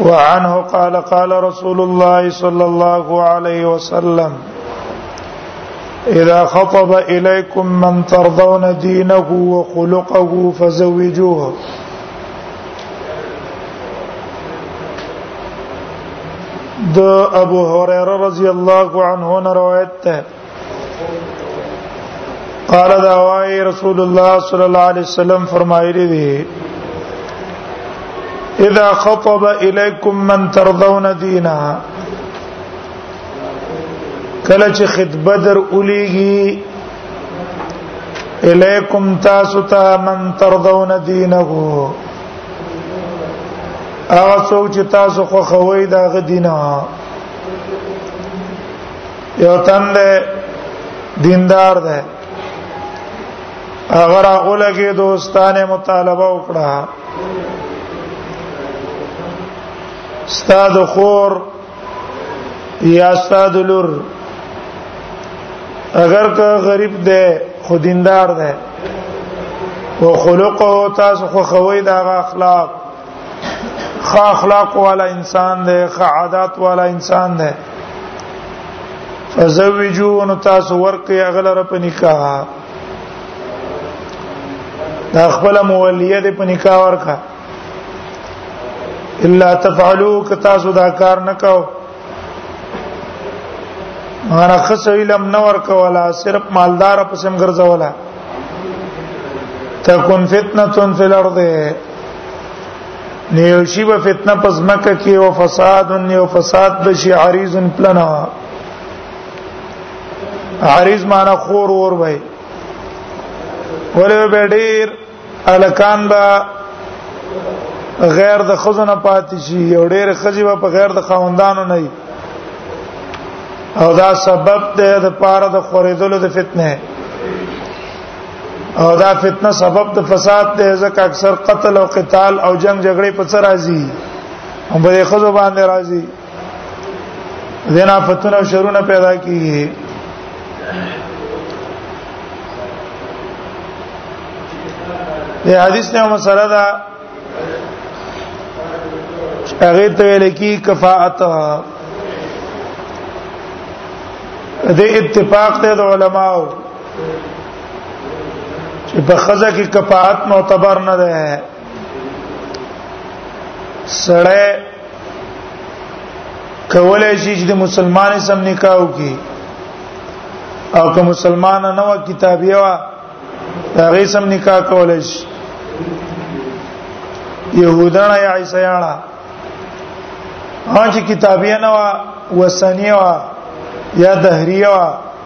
وعنه قال قال رسول الله صلى الله عليه وسلم إذا خطب إليكم من ترضون دينه وخلقه فزوجوه د ابو هريره رضي الله عنه نه روایت قال دا وای رسول الله صلی الله علیه وسلم فرمایلی دی اذا خطب الیکم من ترضون دینا کله چې خطبه در اولیږي الیکم تاسو ته من ترضون دینه هغه څوک چې تاسو خو خوي دا غدینه یو تن دی دیندار دی هغه راغله کې دوستانه مطالبه وکړه استاد خور یا استاد لور اگر که غریب دی خو دیندار دی او خلقه تاسو خو خوي دا اخلاق خا اخلاق والا انسان دی خا عادت والا انسان دی فزوجو نو تاسو ورکه اغلره په نکاح دا خپل مولیه دې په نکاح ورکه الا تفعلوا کتا سودا کار نکاو مانا خصو علم نور کولا صرف مالدار په سم ګرځولا تكون فتنه في الارض نیوشی به فتنه پس مکه کې او فساد او فساد بشي عریض پلنا عریض معنی خور ور وای ولې به ډیر الکان با غیر د خزونه پاتې شي او ډېر خزي به په غیر د خوندانو نه وي او دا سبب دی د پاره د خورېدلو د فتنه او دا فتنه سبب د فساد دی ځکه اکثر قتل او قتال او جنگ جګړې په سر راځي هم به خزو باندې راځي دینا فتنه او شرونه پیدا کیږي د حدیث نه مسله ده هغه ته ویل کی کفاءت د اتفاق ته د علماو چې په خزه کې کفاءت معتبر نه ده سړی کولای شي چې مسلمان سم نکاح وکړي او که مسلمان نه و کتابي و هغه سم نکاح کولای شي يهودان یا عیسایانا هغه کتابي نه و وسنی و یا دهریه و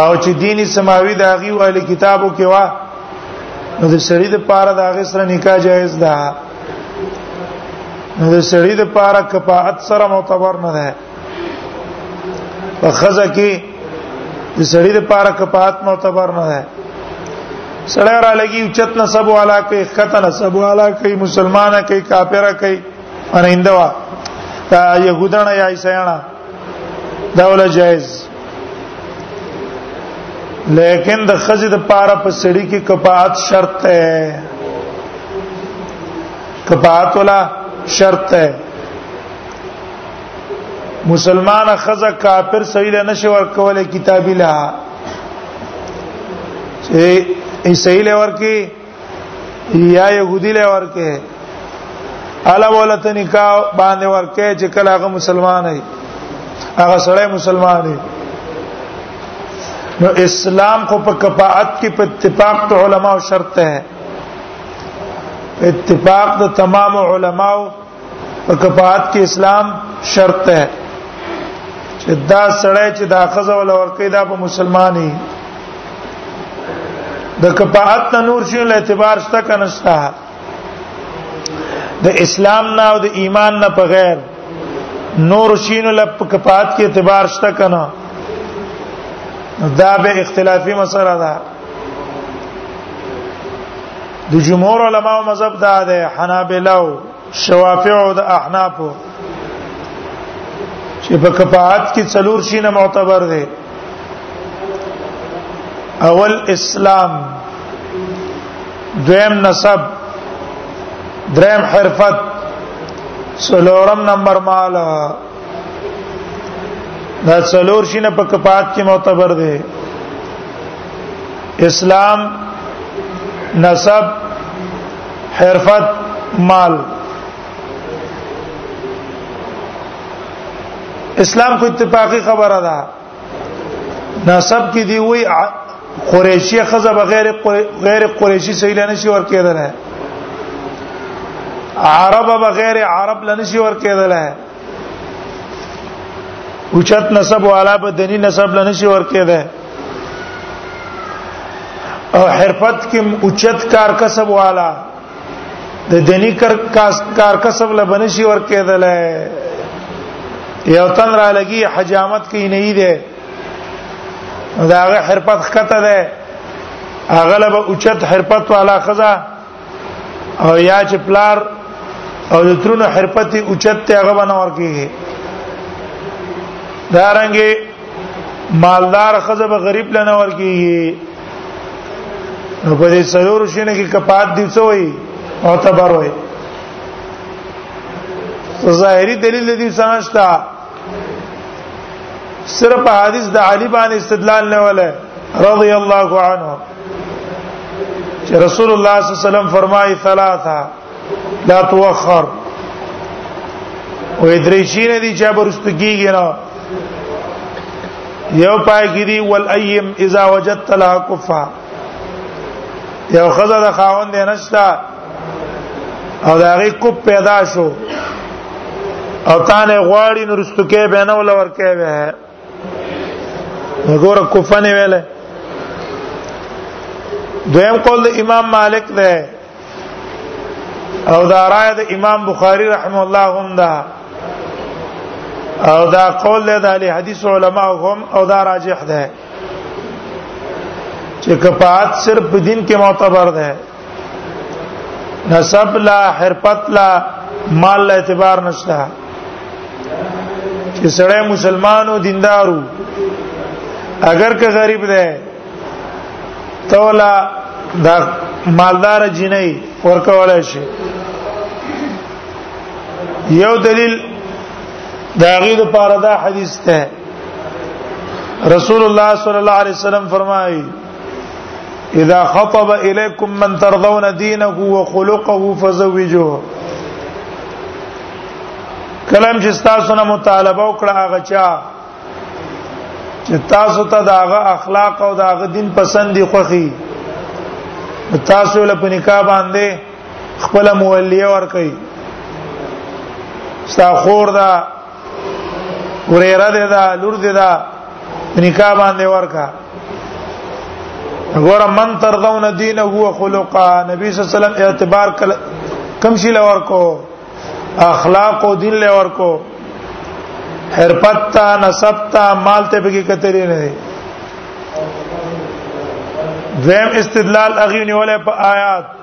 او چې دین سماوي دا غي وایي کتابو کې وا نو د سړي د پاره دا غي سره نکاح جایز ده نو د سړي د پاره کفاعت سره معتبر نه ده په خزه کې د سړي د پاره کفاعت معتبر نه ده سړی را لګي چت نه سب والا کوي خطه نه سب والا کوي مسلمانه کوي کافره کوي ان انده وا يهودانه یا عیسایانه دا ولا جائز لیکن د خزې د پاره په سړی کې کفاعت شرط ده کفاعت ولا شرط ده مسلمان خزه کافر سړی له نشي ور کوله کتابی له چې سړی له ور کې یا يهودي له ورکه الا ولت نکاح باندې ورکه چې کله هغه مسلمان وي هغه سړی مسلمان وي نو اسلام کو په کفاعت کې په اتفاق ته علما او شرط ہے اتفاق د تمام علماو کفاعت کې اسلام شرط ده چې دا سړی چې دا خزه ول ورکې دا په مسلمانې د کفاعت نه نور شي له اعتبار شته کنهستا د اسلام نه او د ایمان نه په غیر نور شینو له کفاعت کې اعتبار شته کنه دا به اختلافي مسله ده د جمهور علما او مذهب دا ده حنابلہ او شوافع او د احناف چې په کفاعت کې څلور شي نه معتبر دي اول اسلام دویم نسب دریم حرفت سلورم نمبر مال دا څلور شینه په کفات کې معتبر دي اسلام نسب حرفت مال اسلام خو اتفاقی خبره ده نسب کې دی وی قریشی خزه بغیر غیر قریشی سیل نه شي ورکېدل عرب بغیر عرب لنه شي ورکېدل اوچت نسب والا به دني نسب لنه شي ورکېدل او حرفت کې اوچت کار کسب والا د دني کار کار کسب لبنشي ور کېدل یو تن را لګي حجامت کې نه یې ده دا هغه حرفت خطه ده اغلب اوچت حرفت والا خزا او یا چې پلار او د ترونو حرفت اوچت ته هغه بنا ور کیږي دا رنګه مالدار خزه به غریب لنه ور کیږي نو په دې څلور شنه کې کپات دی څه وای او تبر وای ظاهری دلیل دې سمجھتا صرف حدیث د علی باندې استدلال نه ولا رضی الله عنه چې رسول الله صلی الله علیه وسلم فرمایي ثلاثه لا توخر وې درې شي نه دي چې برست کیږي نه یو پای کې دی ول ایم اذا وجدت لا کفا یو خزه د خاوند نشتا او دا غي کو پیدا شو او تانه غواړي نورستو کې بینه ول ور کې وه وګوره کوفه نه ویل دویم قول د امام مالک ده او دا رائے د امام بخاری رحم الله هم ده او دا قول له د حدیث علما هم او دا راجح ده چې کفاعت صرف دین کې معتبر ده نسب لا حرفت لا مال لا اعتبار نشته چې سړی مسلمانو دیندارو اگر که غریب ده تولا دا مالدار جنې ورکول شي یو دلیل دا غي د پاره دا حدیث ته رسول الله صلی الله علیه وسلم فرمایي اذا خطب اليكم من ترضون دينه وخلقه فزوجوه کلام چې تاسو نه مطالبه وکړه هغه چا چې تاسو ته داغه اخلاق او داغه دین پسند دي خوخي تاسو له پنیکا باندې خپل مولیه ور کوي ستا خور دا وريره ده دا لور ده دا نکاح باندې ورکا ګور من ترضون دینه هو خلقا نبی صلی الله علیه وسلم اعتبار کم شي لور کو اخلاق او دین لور کو حرفت تا نسب تا مال ته بګی کترې نه دي دویم استدلال اغي نیولې په آیات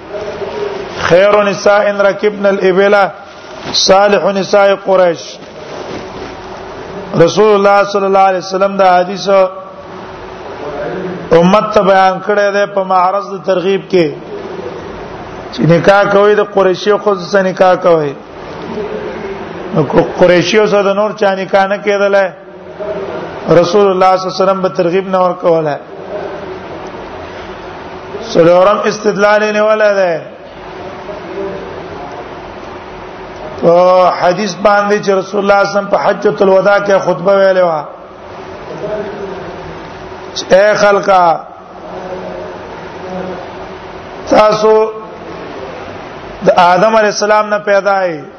خير نساء ركبنا الابل صالح نساء قريش رسول الله صلی الله علیه وسلم دا حدیث امت ته بیان کړی دی په معرض د ترغیب کې چې نکاح کوي د قریشیو خو ځنه نکاح کوي نو قریشیو سره د نور چا نکاح نه کېدلای رسول الله صلی الله علیه وسلم به ترغیب نه ورکوله سلورم استدلال نه ولا ده او حدیث باندې چې رسول الله صلی الله علیه وسلم په حجۃ الوداع کې خطبه ویلې و اے خلکا تاسو د آدم علی السلام نه پیدا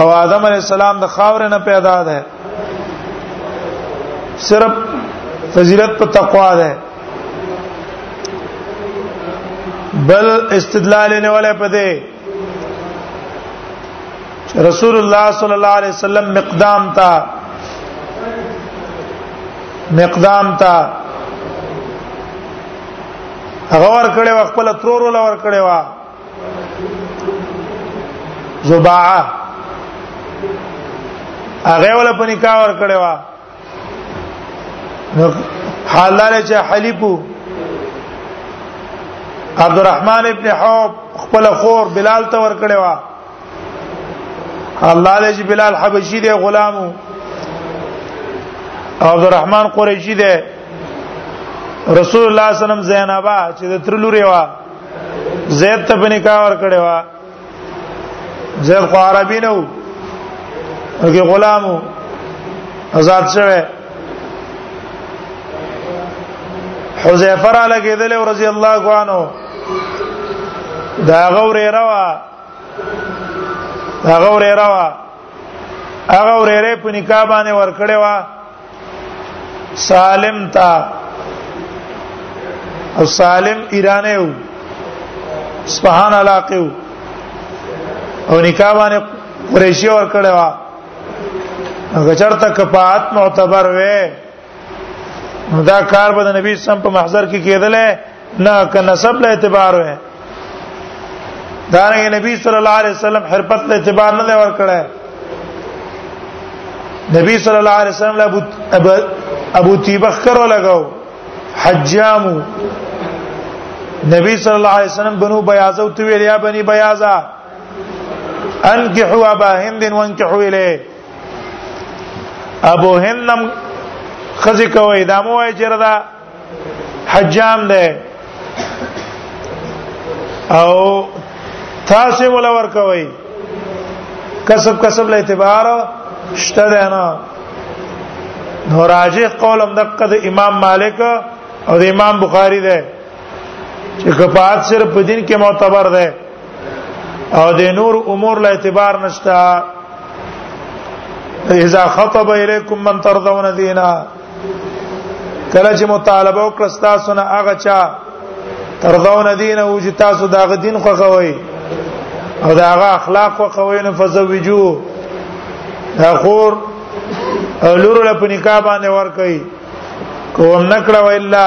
او آدم علی السلام د خاور نه پیدا ده صرف فضیلت په تقوا ده بل استدلال نه ولا پدې رسول الله صلی الله علیه وسلم مقدام تا مقدام تا هغه ور کړې و خپل ترور ول ور کړې و زباعه هغه ولا په نکاح ور کړی و نو حلال چې حلیفو عبدالرحمن ابن حوب خپل خور بلال ته ور کړی و الله دې چې بلال حبشي دی غلامو عبدالرحمن قریشی دی رسول الله صلی الله علیه وسلم زینبا چې د ترلوري وا زید ته په نکاح ور کړی و زید خو عربي نه و هغه غلام آزاد شوه حذیفه را لګیدل رضی الله عنه دا غورې روا دا غورې روا هغه ورېره په نکاح باندې ورکړې و سالم تا او سالم ایرانی وو اصفهان علاقه وو او نکاح باندې قریشی ور کړه وا هغه چرته کفاعت معتبر وې دا کار به د نبی سم په محضر کې کېدله نه که نسب له اعتبار وي دا نه نبی صلی الله علیه وسلم حرفت له اعتبار نه دی ورکړی نبی صلی الله علیه وسلم له ابو ابو تیبخ کرو لگاو حجامو نبی صلی الله علیه وسلم بنو بیاضه تو ویل یا بنی بیاضه انکحوا ابا هند وانکحوا الیه ابو هند خزی کوي دا مو وای چیرې دا حجام دی او تاسو ولا ور کوي کسب کسب له اعتبار شته ده نه نو راجح قول هم دقه د امام مالک او د امام بخاری ده چې کفات صرف په دین کې معتبر ده او د نور امور له اعتبار نشته اذا خطب اليكم من ترضون دينا کله چې مطالبه وکړه تاسو نه هغه چا ترضون دینه او چې تاسو دا غ دین خو کوي او دا هغه اخلاق خو کوي نه فزوجو دا خور لور له پنیکا باندې ور کوي کوم نکړه ویلا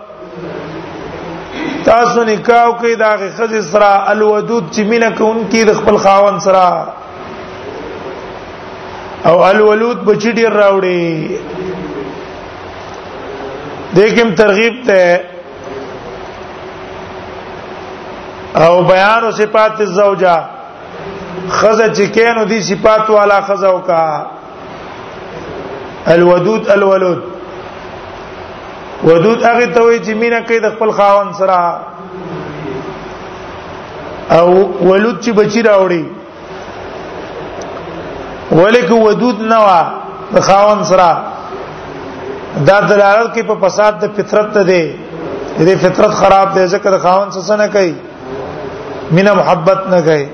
تاسو نکاح کوي دا خزې سره الودود چې مینه کوونکی د خپل خاون سره او الولود بچی ډیر راوړي دیکم ترغیب ته او بیان صفات الزوجه خزه چې کینو دي صفات والا خزه وکا الودود الولود ودود هغه ته وی چې مینا کوي د خپل خاوند سره او ولود چې بچی راوړي ولیک ودود نه وا د خاوند سره دا دلالت کوي په فساد د فطرت ته دی دې فطرت خراب دی ځکه د خاوند سره نه کوي مینا محبت نه کوي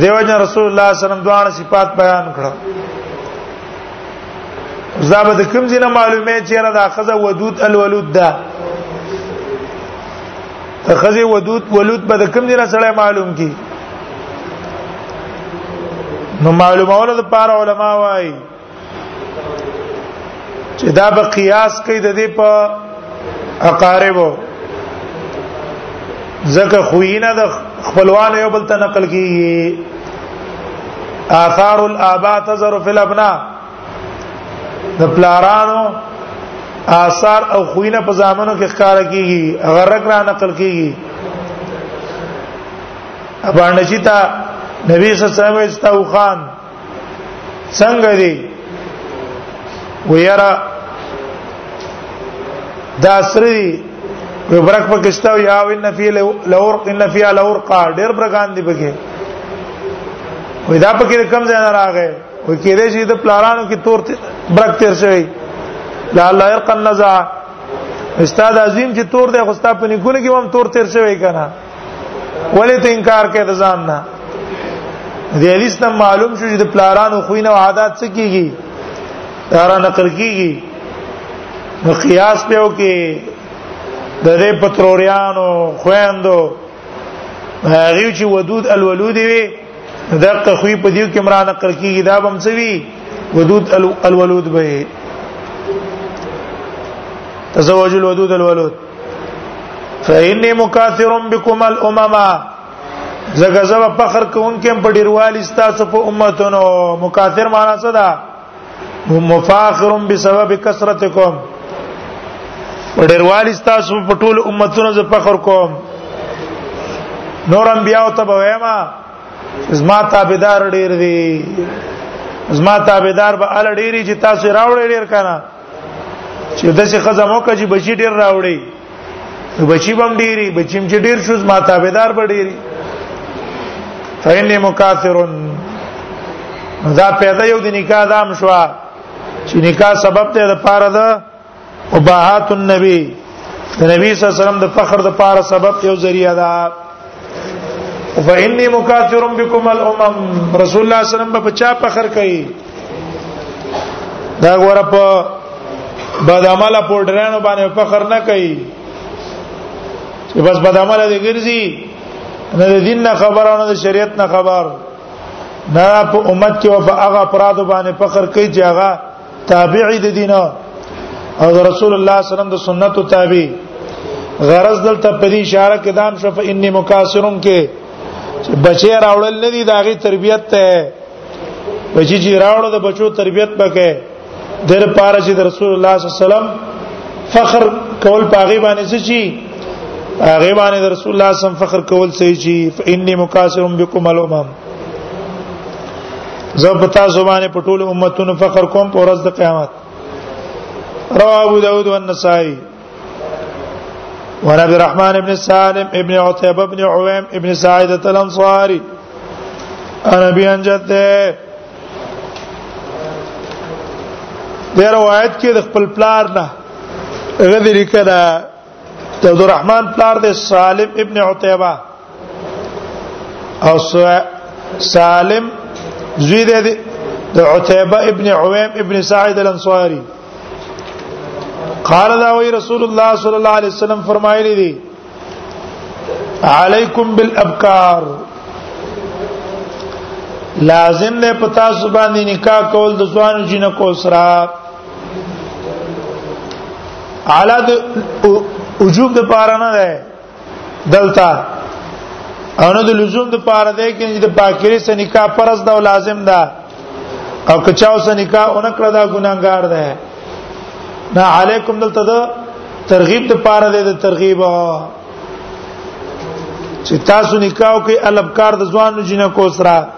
دیو جن رسول الله صلی الله علیه وسلم دوه صفات بیان کړو زابه د کوم ځینه معلومه چې را د اخذ ودود الولود ده اخذ ودود ولود به د کوم ځینه سره معلوم کی نو معلومه ول د پاره علما وایي چې دا به قیاس کوي د دې په اقاربو ځکه خوینه د خپلوان یو بل ته نقل کیږي آثار الاباء تظهر فی الابناء د پلارانو آثار او خوینه په زامنو کې ښکار کیږي غرق را نقل کیږي ابانجی تا نبی صلی الله علیه وسلم استو خان څنګه دی ویرا دا سری وی برک پکشتا وی او ان فی لورق ان فی لورق ډیر برګان دی پکې وی دا پکې کم ځای نه راغې وی کې دې چې د پلارانو کې تور برک تیر شوی لا الله يرقى النزع استاد عظیم چې تور دی خو ستا په نګونه کې هم تور تیر شوی کنه ولې ته انکار کوي د ځان نه د حدیث نه معلوم شو چې د پلارانو خوینه او عادت څه کیږي دارا نقل کیږي نو قیاس په یو کې د دې پتروریانو خويندو هغه چې ودود الولود وي دغه خوې په دې کې مرانه نقل کیږي دا بم څه وی ودود الولود به تزوج الودود الولود فإني مكاثر بكم الأمم زګه زو فخر کوونکم په ډیروالي تاسو په امتونو مکاثر معنا څه ده مفاخر بسبب کثرتکم په ډیروالي تاسو په ټول امتونو زه فخر کوم نور انبیاء ته به ویما زما تابعدار ډیر دي زما تابعدار به ال ډیری چې تاسو راوړی ډیر کنه چې داسې خزمو کې چې بچی ډیر راوړي بچی بم ډیری بچیم چې ډیر شوز ما تابعدار به ډیری فإني مکافر دا پیدا یو د نکاح دام شو چې نکاح سبب ته د پاره ده او باحات النبی د نبی صلی الله علیه وسلم د فخر د پاره سبب یو ذریعہ ده فإني مكاثر بكم الأمم رسول الله صلی الله علیه وسلم په چا فخر کوي دا غره په بدعمله پورډرانو باندې فخر نه کوي چې بس بدعمله دې ګرځي نه د دین نه خبره نه د شریعت نه خبر نه په امت کې او په هغه افراد باندې فخر کوي چې هغه تابع دي دینه او رسول الله صلی الله علیه وسلم د سنتو تابع غرض دلته په دې اشاره کې دام شو فإني مکاسرون کې بچي راوړل نه دي داغي تربيت ته بچي چې راوړل د بچو تربيت پکې در پاره چې رسول الله صلی الله علیه وسلم فخر کول پاغي باندې څه چی هغه باندې رسول الله صلی الله علیه وسلم فخر کول صحیح چی فإني مکاسرون بكم الامم زه په تاسو باندې په ټول امتونو فخر کوم په ورځ د قیامت رواه ابو داود او النسائی وعن عبد الرحمن بن سالم ابن عتيبة بن عويم ابن سعيدة الأنصاري عن أبي عن جده د روایت کې د خپل پلار نه غذری کړه د عبدالرحمن پلار د سالم ابن عتیبه او سالم زوی دی د عتیبه ابن عویم ابن سعید الانصاری قال دا وی رسول الله صلی الله علیه وسلم فرمایلی دی علیکم بالابکار لازم نه پتا سبحان نکاح کول د ځوان جنکو سره اعلی د وجوب د پاره نه ده دلته او نه د لزوم د پاره ده کې د پاکری سره نکاح فرض ده او لازم ده او کچاو سره نکاح اونکړه دا ګناګار ده نه علیکم دلته ده ترغیب د پاره ده د ترغیب چې تاسو نکاح کوي الابکار د ځوان جنہ کو سره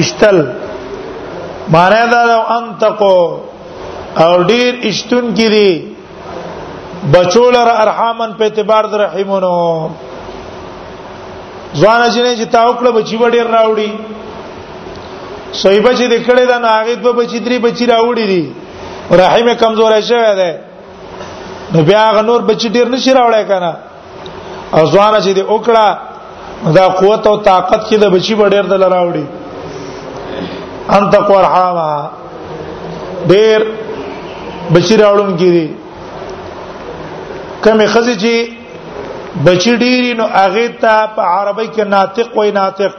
اشتل معنی دا لو انتقو او ډیر اشتون کې دي بچول را ارحامن په اعتبار د رحمونو ځوان جنې چې تا وکړه بچي وړیر راوړي صحیح بچی د کړه دا نه هغه دوه بچی درې بچی راوړي دي رحم کمزور شوی دی نو بیا غنور بچی ډیر نشي راوړی کنه او ځوان چې د وکړه دا قوت او طاقت چې د بچی په ډیر دل راوړي ان تقوا الحاما ډیر بچی راوړون کیږي کمه خزي چې بچی ډیری نو هغه ته په عربی کې ناطق وای ناطق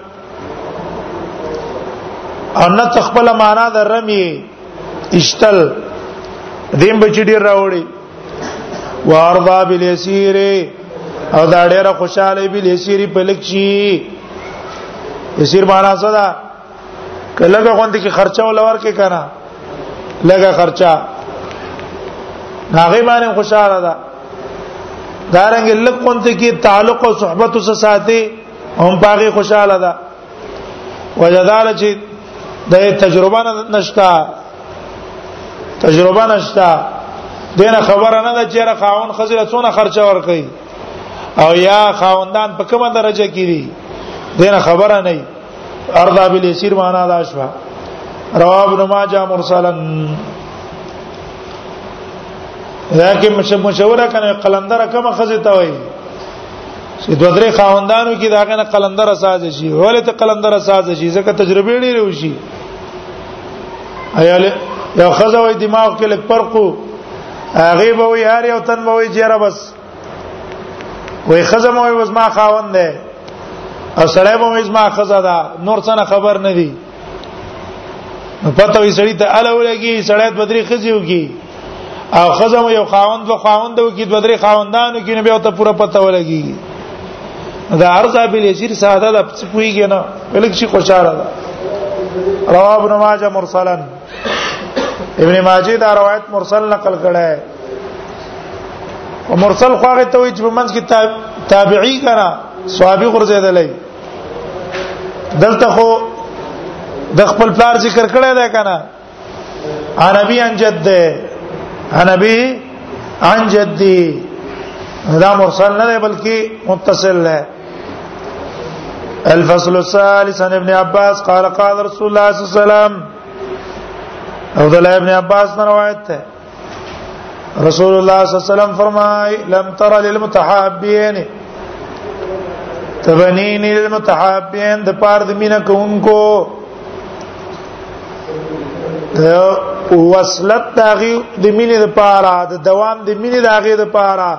او نه تخپل معنا د رمی اشتل دیم بچی ډیر راوړي وارضا بالیسیر او دا ډیره خوشاله بالیسیر په لکشي یسیر معنا څه ده کله غوند کی خرچه ول ورکه کنه لګه خرچه هغه باندې خوشاله ده دارنګ لکونت کی تعلق او صحبت سره ساتي هم پاغي خوشاله ده وجدار چې د تجربه نشتا تجربه نشتا دینه خبره نه ده چې را خاون خزره څونه خرچه ور کوي او یا خاوندان په کومه درجه کې دي دینه خبره نه ارضا بالیسیر معنا دا شوه رواه ابن ماجه مرسلا لكن مشوره کنه قلندره کما خزه توي چې دوه درې خاوندانو کې داغه نه قلندر ساز شي ولې ته قلندر ساز شي ځکه تجربه ډېره وشي ایاله یو خزه وای دماغ کې لک پرقو هغه به وي هر یو تن به وي جره بس وای خزه مو وز ما خاوند ده او سړی به وز ما خزه ده نور څه خبر نه دی نو پته وي سړی ته اله ولګي سړی په درې خزيو کې او خزم یو خاوند و خاوند و کې دوه درې خاوندانو کې نو بیا ته پوره پته ولګي دا عرض ابل یسیر ساده د څه پویږي نه بلکې شي خوشاله ده رواه ابن ماجه مرسلا ابن ماجه دا روایت مرسل نقل کړه ہے او مرسل خو هغه ته وي چې په منځ کې تابعی کنا صحابي غرزه ده لای دلته خو د خپل پلار ذکر کړی دی کنه عربي ان جد ده عربي ان جد دی دا مرسل نه بلکې متصل ده الفصل الثالث عن ابن عباس قال قال رسول الله صلى الله عليه وسلم عبد الله ابن عباس روایت ده رسول الله صلی الله علیه وسلم فرمای لم تر للمتحابین تبنین للمتحابین د پاره د مینا کوونکو وصلت داغي د مینې د پاره د دوام د مینې داغي د پاره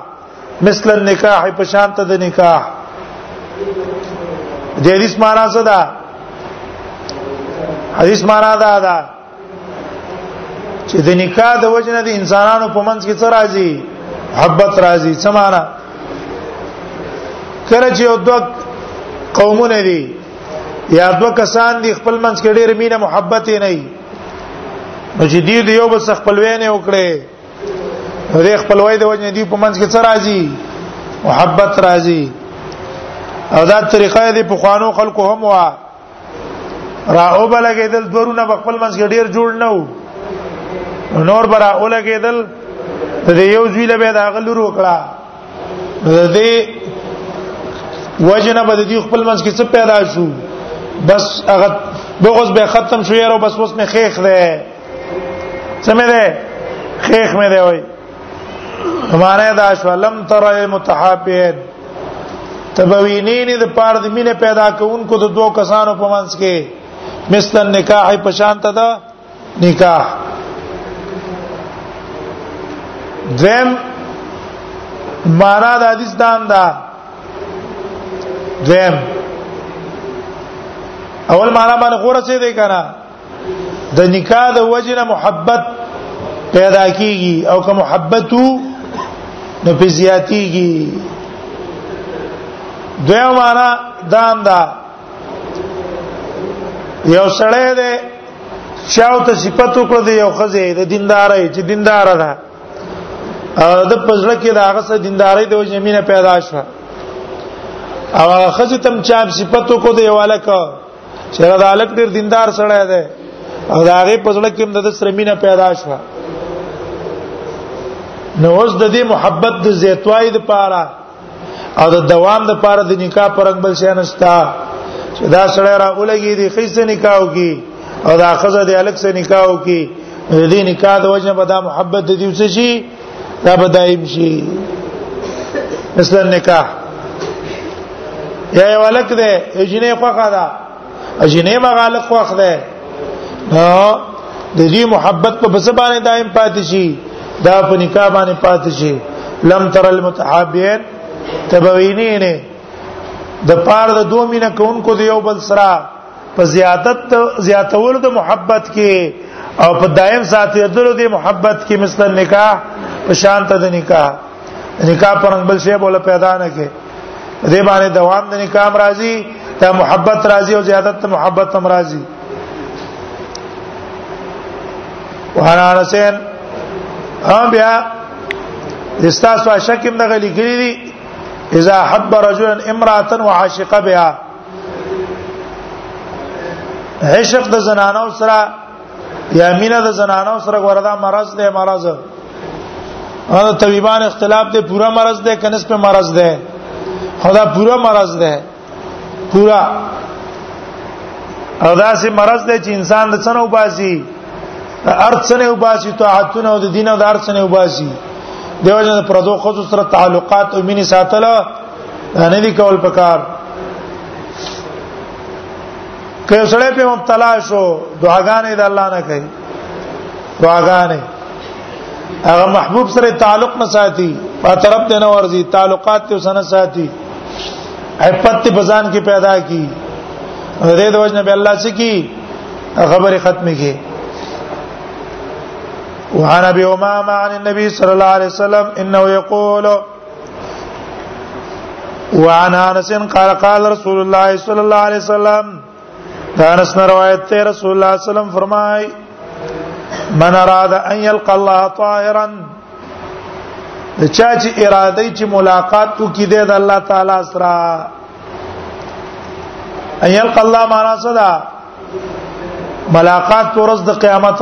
مثل النکاح په شان ته د نکاح د حدیث معنا څه ده حدیث معنا دا ده چې د نکاح د وجه نه د انسانانو په منځ کې څه راځي محبت راځي څه معنا کله چې یو دوه قومونه دي یا دوه کسان دي خپل منځ کې ډېر مینه محبت نه وي نو چې دی یو بس خپل وینه وکړي نو د خپل وای د وجه نه دی په منځ کې څه راځي محبت راځي او دا طریقه دې په خوانو خلکو هم وا را او بلګېدل دورونه په خپل منځ کې ډیر جوړ نه وو نور برا او لګېدل د یو ځوی له به دا غلور وکړه د دې وجنه به د دې خپل منځ کې څه پیدا شو بس هغه بغض به ختم شو یاره بس اوس مې خېخ ده څه مې ده خېخ مې ده وای معنی دا شو لم تر متحابین تبوینی نه د پاره د مینه پیدا کوونکو د دوه کسانو په منځ کې مثل نکاح په شان ته ده نکاح دیم معنا د حدیث دام دا دیم اول معنا باندې غوړه څه دی کنه د نکاح د وجنه محبت پیدا کیږي او که محبت نو په زیاتیږي دویم معنا دا انده یو سړی دی چاو ته صفات وکړه دی یو خزه د دینداري چې دیندار ده د پزړه کې د هغه سره دینداري د وجه مینه پیدا شوه او هغه خزه تم چا صفات وکړه دی یو الکه چې دا الک ډیر دیندار سړی دی او دا هغه په ځړه کې هم د سرمینه پیدا شو نو اوس د دې محبت د زیتوای د پاره او د دوام د پاره د نکاح پرنګ بل شي نشتا چې دا سړی را ولګي دی خیسه نکاح کی او دا خزه د الک سره نکاح کی د دې نکاح د وجه به دا محبت د دې وسه شي دا به دایم شي مثلا نکاح یا ولک ده اجنه خوخه ده اجنه مغالق خوخه ده نو د دې محبت په بس باندې دائم پاتې شي دا په نکاح باندې پاتې شي لم تر المتحابين تبوینین د پاره د دوه مینه کونکو د یو بل سره په زیادت زیاتولو د محبت کې او په دائم ساتیدلو د محبت کې مثلا نکاح په شان ته د نکاح نکاح پر بل شی بوله پیدا نه کې دې باندې دوام د نکاح راځي ته محبت راځي او زیادت محبت هم راځي وهنا حسین هم بیا استاسو شکم نه غلي کړی دي اذا حب رجلا امراه وعاشق بها عشق د زنانو سره یا مینه د زنانو سره وردا مرض دی مرض دا طبيبان اختلاف دی پورا مرض دی کنس په مرض دی خدا پورا مرض دی پورا او دا سي مرض دی چې انسان د څنو باسي ارڅنه وباسي طاعتونه او د دین او د ارڅنه وباسي دیو جن پردو خود سره تعلقات او مینه ساتله دا نه دی کول پکار که سړی په مبتلا شو دعاګانې د الله نه کوي دعاګانې هغه محبوب سره تعلق نه ساتي په طرف دینه ورزي تعلقات ته سره ساتي عفت په ځان کې پیدا کی دې د وجنه به الله سکی خبره ختمه کی وعن ابي امامه عن النبي صلى الله عليه وسلم انه يقول وعن انس قال قال رسول الله صلى الله عليه وسلم دا انس نے روایت تے رسول اللہ صلی اللہ علیہ وسلم فرمائے من اراد ان يلقى الله طاهرا چا چې اراده چې ملاقات کو کې ده د الله تعالی سره ان يلقى الله معنا صدا ملاقات ورځ د قیامت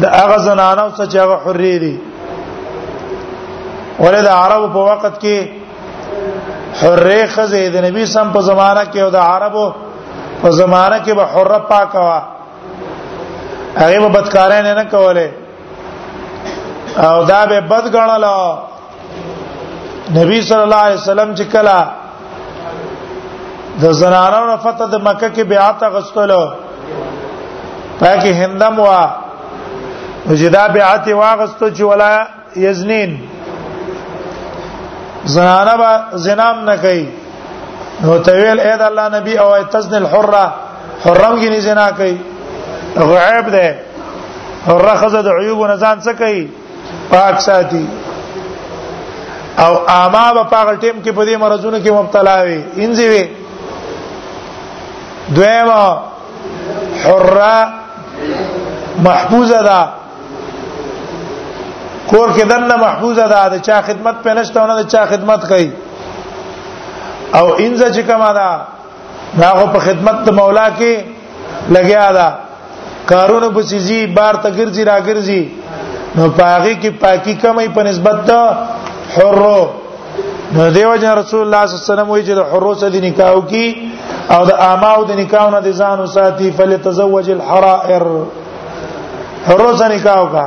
د هغه زنانه او چې هغه حرې دي ولې د عربو په وخت کې حرې خزه د نبی سم په زمانہ کې او د عربو په زمانہ کې به حره پاکه وا هغه به بدکارای نه کوله او دا به بد غنل نبی صلی الله علیه وسلم چې کله د زنانو نه فتح د مکه کې بیعت غستلو پاکه هندم وا وجدا بیعت واغستو چې ولا یزنین زنانه با زنام نه کوي نو تویل اې د الله نبی او تزن الحره حرم کې نه زنا کوي غیب ده حره خزه د عیوب نه ځان څه کوي پاک ساتي او اما په پاغه ټیم کې په دې مرزونو کې مبتلا وي انځي وي دویمه حره محفوظه ده کور کې دنه محفوظه ده د چا خدمت پنهشته نه د چا خدمت کوي او انځه چې کما ده ناغه په خدمت د مولا کې لګیا ده کارونه په سيزي بار ته ګرځي را ګرځي نو پاغي کې پاکي کمې په نسبت ته حرو نو دیو جن رسول الله صلی الله علیه وسلم وی چې د حرو سره د نکاح کی او د اماو د نکاح نه د ځان وساتي فلتزوج الحرائر حرو سره نکاح وکړه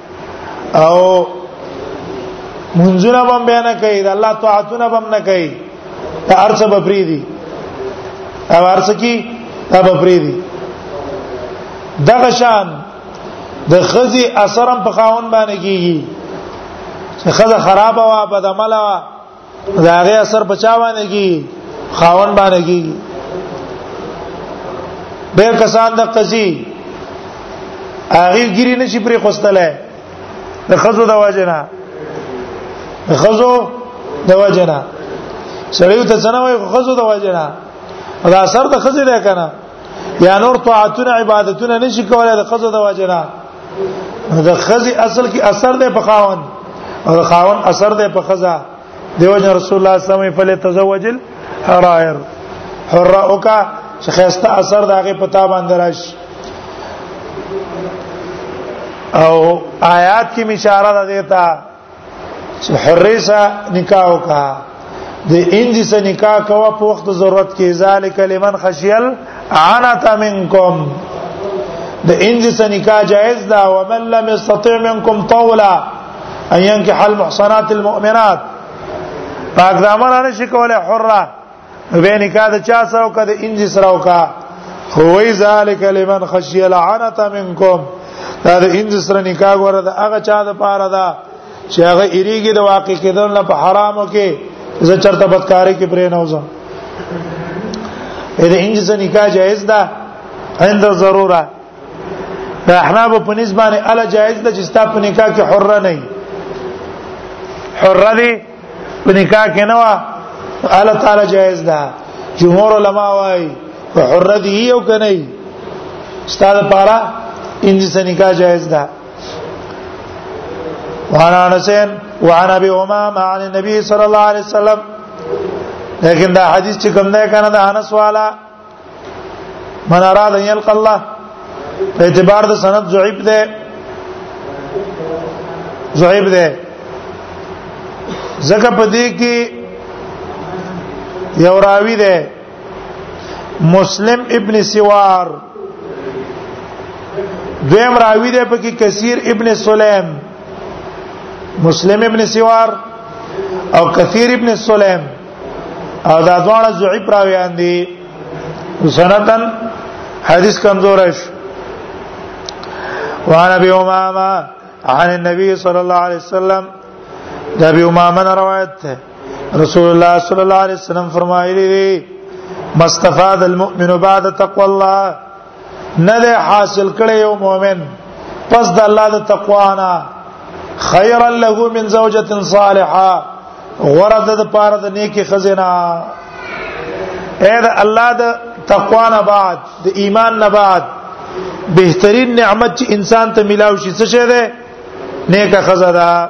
او منځونه بم بیان کوي د الله طاعتونه بم نه کوي دا ارڅ به پری دي دا ارڅ کی دا به پری دي دغه شان د خزي اثرم په خاون باندې کیږي چې خزه خرابه وا بدعمله دا هغه اثر بچا باندې کی خاون باندې کی ډېر کسان د قضي هغه ګری نشي پرې خوستله د خزو د واجنه د خزو د واجنه سړیو ته څنګه وای خزو د واجنه دا اثر د خزې ده کنه یا نور طاعتونه عبادتونه نشي کولای د خزو د واجنه دا خزي اصل کې اثر ده په خاون او خاون اثر ده په خزا دیو جن رسول الله صلی الله علیه وسلم فل تزوج الحرائر حرا اوکا چې خسته اثر داغه پتا باندې راشي او آیات کې اشاره ده دیتا چې حریسه نکاح وکا د انج سره نکاح کوا په وخت ضرورت کې ذالک لمن خشیل عنت منکم د انج سره نکاح جائز ده ومن لم يستطع منکم طولا ان ينكح المحصنات المؤمنات پاک دامن نه شي کولای حره نو به نکاح د چا سره وکړه د انج سره وکړه هوې ذالک لمن خشی العنت منکم دا د انج سره نکاح غره د هغه چا د پاره ده چې هغه ایریږي د واقع کېدل نه په حرامو کې زه چرته بدکاری کې پرې نه وځم اې انج سره نکاح جائز ده عند ضروره د احناب په نسبت باندې الا جائز ده چې ستا په نکاح کې حره نه حره دي په نکاح کې نه وا الله تعالی جائز ده جمهور علما وايي حره دی یو کنه استاد پارا ان جس نکاح جائز ده وعن انس وعن ابي امام عن النبي صلى الله عليه وسلم لیکن دا حدیث چې کوم ده کنه دا انس والا من اراد ان يلقى الله په اعتبار د سند ضعیف ده ضعیف ده زکه په دې کې یو راوی ده مسلم ابن سوار دویم راوی ده په کې کثیر ابن سلیم مسلم ابن سوار او کثیر ابن سلیم او دا دواړه ضعیف راویان دي سنتن حدیث کمزور شو وعن ابي امامه عن النبي صلى الله عليه وسلم دا ابي امامه روایت ده رسول الله صلى الله عليه وسلم فرمایلی دي مستفاد المؤمن بعد تقوى الله نه ده حاصل کړي یو مؤمن پس د الله د تقوا نه خیرا له من زوجه صالحه غرض د پاره د نیکی خزینه اې د الله د تقوا نه بعد د ایمان نه بعد بهترین نعمت چې انسان ته ملاوي شي څه شه ده نیکه خزه ده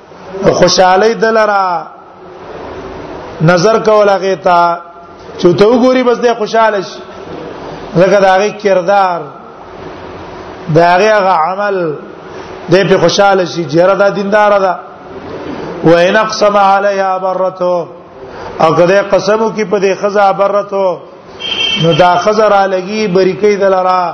خوشحالي دلرا نظر کول هغه ته چې ته وګوري بس دې خوشاله شي زګه دا غي کردار دا هغه عمل دې په خوشاله شي جره دا دیندار ده و ان اقسم عليها برته او کله قسم کی په دې خزا برته نو دا خزر علیږي بریکې دلرا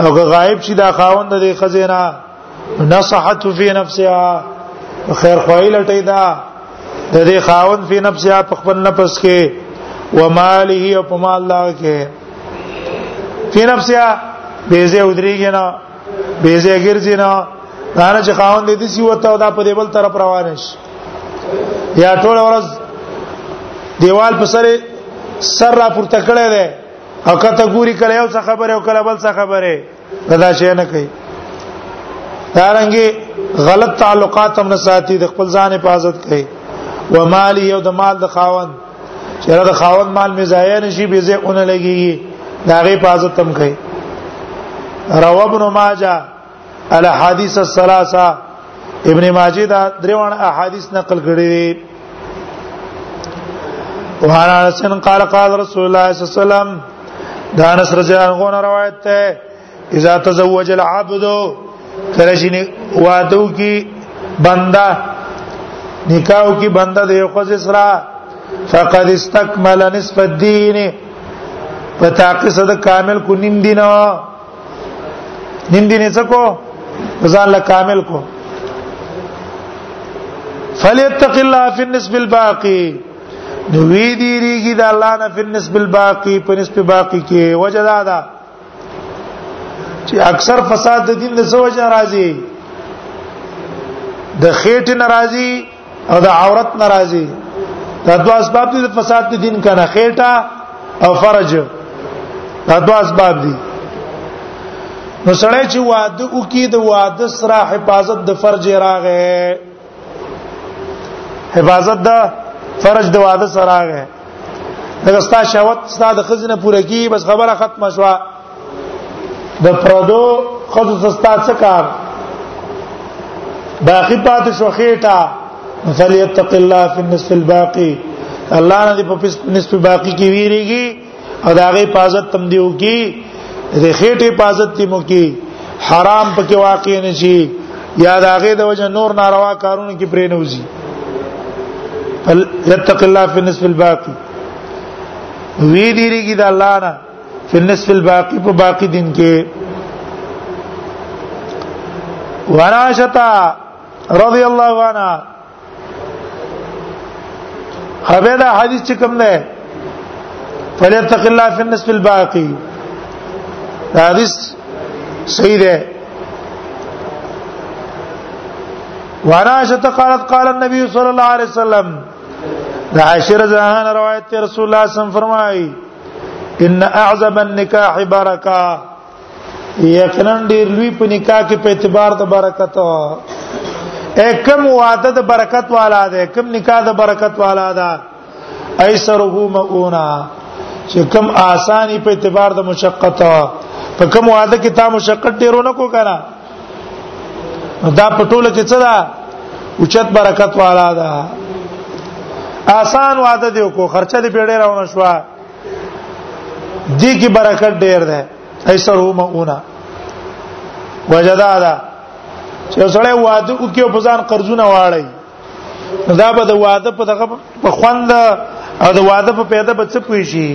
او که غائب شي دا خاوند د خزینا نصحت فی نفسها خیر خوای لټی دا د دې خاوند فی نفسها په خپل نفس کې و ماله او په مال دا کې فی نفسها بیزه ودریږي نه بیزه ګرځي نه دا نه چې خاوند دې سی وته او دا په دې بل طرف روان شي یا ټول ورځ دیوال په سره سر را پورته کړی دی او کته ګوري کله یو څه خبره او کله بل څه خبره دا شي نه کوي دارنګي غلط تعلقات هم نه ساتي د خپل ځان حفاظت کوي و مال یو د مال د خاون چیرې د خاون مال می ضایع نشي به زه اون لګي دا غي حفاظت هم کوي رواه ابن ماجه الاحاديث الثلاثه ابن ماجه دا دریوان احادیث نقل کړی دي وعن انس قال قال رسول الله صلى الله عليه وسلم دا انس رضی الله عنه روایت ده اذا تزوج العبد کله چې وادو کی بندا نکاح کی بندا د یو خو سره فقد استكمل نصف الدين پتاقصد کامل کو نیم دینه نیم دین څه کو ځان له کامل کو فلیتق الله فی النسب الباقی نو وی دی ریګی د الله نه فی النسب الباقی په نسب باقی کې وجه دا ده چې اکثر فساد د دین د سوجه راځي د خېټ ناراضي او د عورت ناراضي دا دوه اسباب دي د فساد د دین کنه خېټه او فرج دا دوه اسباب دي نو سړی چې واده وکي د واده سره حفاظت د فرج راغې حفاظت د فرج د واده سره راغې دا ستا شهوت ستا د خزنه پوره کی بس خبره ختمه شوه د پردو خود سستا څه کار باقی پات شو خېټه فلیتق الله فی النصف الباقی الله نه په نصف باقی کې ویریږي او دا غي حفاظت تم دیو کی د خېټه حفاظت تیمو کی حرام پکې واقع نه شي یا دا غي د وجه نور ناروا کارونه کې پرې نه وځي فلیتق الله فی النصف الباقی وی دیریږي د الله نه فی النصف الباقی په باقی دین کې وراشتا رضی الله عنها هغه دا حدیث چې کوم ده فلیتق الله فی النصف الباقی دا حدیث صحیح ده وراشتا قالت قال النبي صلی الله علیه وسلم دا عائشہ رضی الله عنها روایت ته رسول الله صلی الله علیه وسلم فرمایي ان اعظم النکاح برکه یقینا ډیر لوی په نکاح کې په اعتبار د برکت اکم وعده د برکت والا ده کم نکاح د برکت والا ده ایسره مؤنا چې کم آسانی په اعتبار د مشقت په کم وعده کې تا مشقت ډیرونه کو کنه دا پټوله کې څه ده اوچت برکت والا ده آسان وعده دی کو خرچه دی پیړې راونه شو دی کی برکت ډیر ده ایسر هو مؤنا وجدا ده چې سره وعده او کې په ځان قرضونه واړی دا به د واده په دغه په خوند او د واده په پیدا به څه پوي شي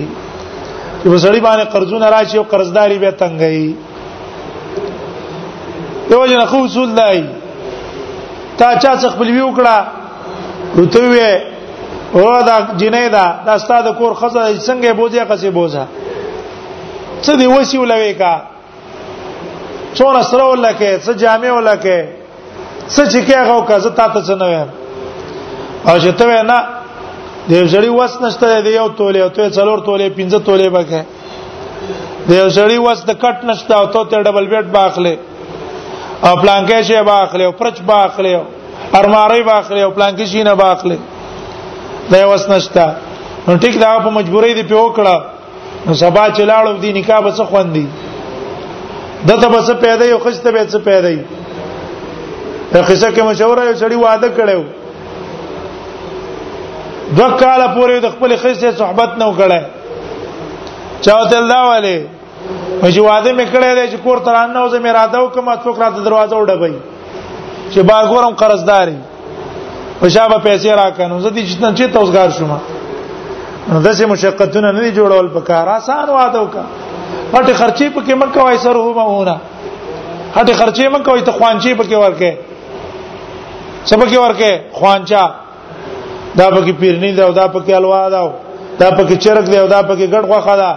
چې وسړي باندې قرضونه راشي او قرضداري به تنګي یو جن خو اصول دی تا چا څخه خپل ویو کړه وته وی او دا جنې دا د استاد کور خزه څنګه بوزي قصې بوزا څه دی وسی ولوي کا څونه سره ولکه څه جامع ولکه څه چې کې هغه کزه تا ته څه نه ویم او چې ته نه د یو سړی وس نشته دی یو تولې او ته څلور تولې پنځه تولې بکه د یو سړی وس د کټ نشته او ته ډبل بیډ باخله او پلانکې شی باخله او پرچ باخله ارماری باخله او پلانکې شی نه باخله دا وس نشته نو ټیک دا په مجبورۍ دی په وکړه نو سبا چې لاړو دی نکاح به څه خوندي دته به څه پیدا یو خسته به څه پیدا یو په قصه کې مشوره یو سړی وعده کړو دو کال پورې د خپل خسته صحبت نه وکړي چاته الله والے مې وعده مې کړې ده چې کور ترانه اوسه مې راځو کومه څوک راته دروازه وډبای چې با ګورم قرضداري په شابه پیسې راکنو زه دې جتن چې توسګار شوم نو داسې مشقتونه نه جوړول په کار آسان واده وکړه هټه خرچې پکې مکه وای سره هو مهونه هټه خرچې مکه وای ته خوانچې پکې ورکه سبکه ورکه خوانچا دا پکې پیرنی دا او دا پکې الوا دا دا پکې چرګ دی او دا پکې ګډ غوخه ده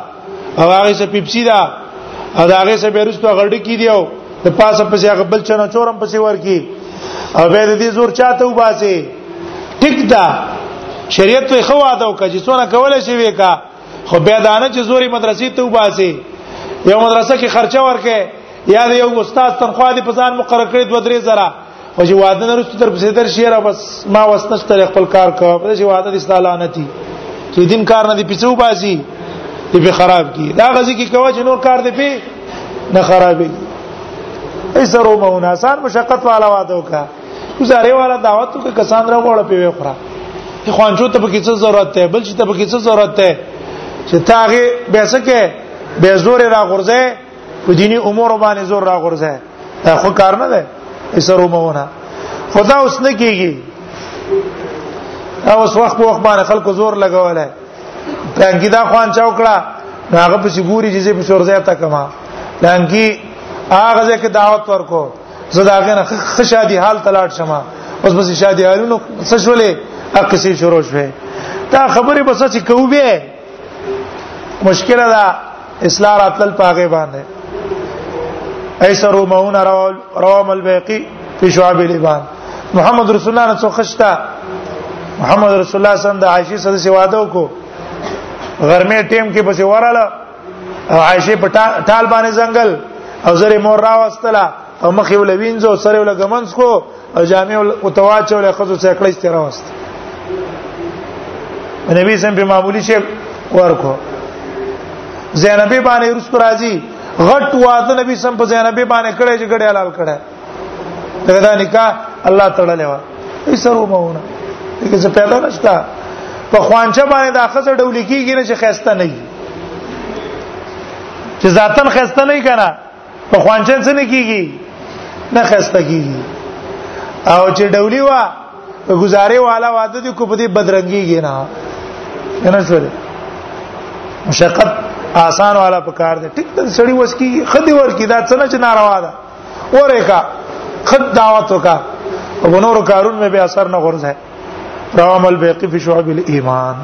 او هغه سه پیپسی ده او دا هغه سه بیرستو غړډ کی دی او د پاسه پسې هغه بل چنه چورم پسې ورکی او به دې زور چاته وباسي ټیک ده شریعت ته خو واده وکړي چې څونه کولای شي وکا خو بیا دانه چې زوري مدرسې ته وباسي یو مدرسه کې خرچه ورکه یا یو استاد تنخواه دې په ځان مقرر کړی 2 3 زره او چې واده نه رسو تر پسې در شیره بس ما وسنشتل خپل کار کو په چې واده د استالانتی چې دین کار نه دی پیڅو باسي دی به خراب کی دا غزي کې کوي چې نور کار دی په نه خرابې ایسه رومه وناسان مشقت والا واده وکړه گزاره والا دعوت وکړه کسان را وړه پیوي خورا خوانچو ته پکې څه ضرورت ده بل چې ته پکې څه ضرورت ده چې تاغه به سکه به زور را غورځي په دینی امور باندې زور را غورځي دا خو کار نه ده ایسرو مونه خدا اوس نه کیږي اوس وخت په وخت باندې خلکو زور لګولای پلانکی دا خوان چا وکړه هغه په سګوري چې زه په شورځه تا کما پلانکی هغه ځکه دعوت ورکو زه دا غنه خشادي حال تلاټ شمه اوس بس شادي حالونو څه شولې اقصې شروع شوه دا خبره بس چې کوو به مشکل ده اصلاح راتل پاګه باندې ایسرو مون روام البیقی فی شعب الیمان محمد رسول الله نو خشتا محمد رسول الله صلی الله علیه وسلم د عائشه سره واده وکړو غرمه ټیم کې پسې وراله او عائشه په ټال باندې ځنګل او زری مور راوستله او مخې ولوینځو سره ولګمنس کو او جامع او تواچو له خزو څخه کړی ستره واست نبی سم په معمولی شی ورکو زینبی باندې رس راځي غټ واده نبی سم په زینبی باندې کړی چې ګډه حلال کړه دا نکاح الله تعالی له ای سره مونه دغه څه پیدا نشته په خوانچه باندې د اخزه ډول کیږي نه چې خسته نه وي چې ذاتن خسته نه کنا په خوانچه څه نه کیږي نه خسته کیږي او چې ډولی وا گزارې والا واده دي کو په دې بدرنګيږي نه نه شول مشقت آسان والا په کار دي ټیک ته سړی وس کی خدي ور کی دا څنګه چې ناروا ده وره کا خد دعوت وکا او نور کارون مې به اثر نه غورځه روام البيقي في شعب الايمان